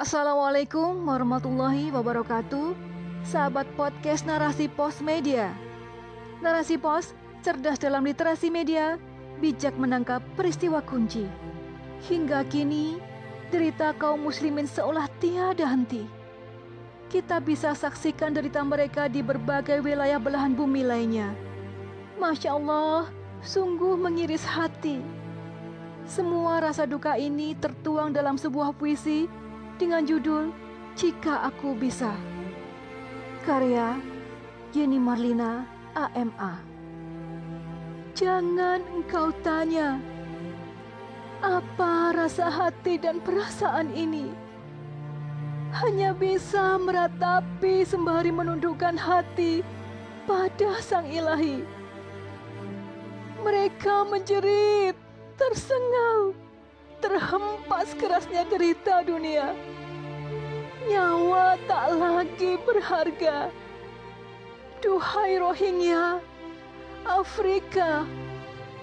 Assalamualaikum warahmatullahi wabarakatuh. Sahabat podcast Narasi Pos Media. Narasi Pos, cerdas dalam literasi media Bijak menangkap peristiwa kunci. Hingga kini, derita kaum muslimin seolah tiada henti. Kita bisa saksikan derita mereka di berbagai wilayah belahan bumi lainnya. Masya Allah, sungguh mengiris hati. Semua rasa duka ini tertuang dalam sebuah puisi dengan judul Jika Aku Bisa. Karya Yeni Marlina AMA. Jangan engkau tanya apa rasa hati dan perasaan ini. Hanya bisa meratapi sembari menundukkan hati pada Sang Ilahi. Mereka menjerit, tersengal, terhempas kerasnya derita dunia. Nyawa tak lagi berharga. Duhai Rohingya, Afrika,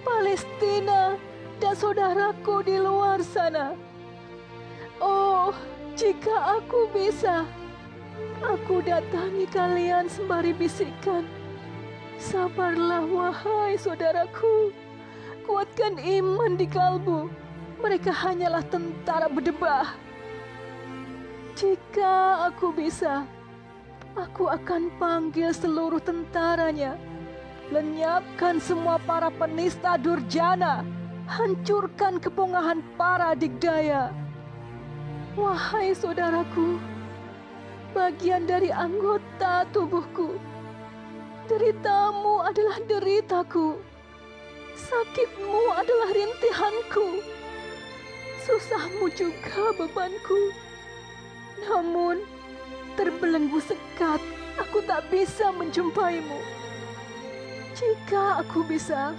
Palestina, dan saudaraku di luar sana. Oh, jika aku bisa, aku datangi kalian sembari bisikan. Sabarlah wahai saudaraku, kuatkan iman di kalbu mereka hanyalah tentara berdebah. Jika aku bisa, aku akan panggil seluruh tentaranya, lenyapkan semua para penista durjana, hancurkan kepungahan para digdaya. Wahai saudaraku, bagian dari anggota tubuhku, deritamu adalah deritaku, sakitmu adalah rintihanku susahmu juga bebanku. Namun, terbelenggu sekat, aku tak bisa menjumpaimu. Jika aku bisa,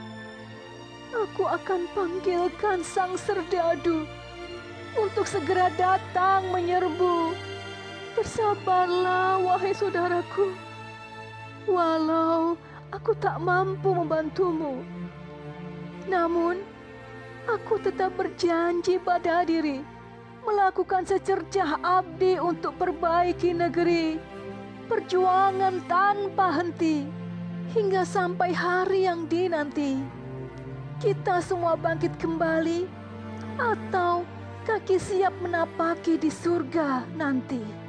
aku akan panggilkan sang serdadu untuk segera datang menyerbu. Bersabarlah, wahai saudaraku. Walau aku tak mampu membantumu, namun aku tetap berjanji pada diri melakukan secercah abdi untuk perbaiki negeri. Perjuangan tanpa henti hingga sampai hari yang dinanti. Kita semua bangkit kembali atau kaki siap menapaki di surga nanti.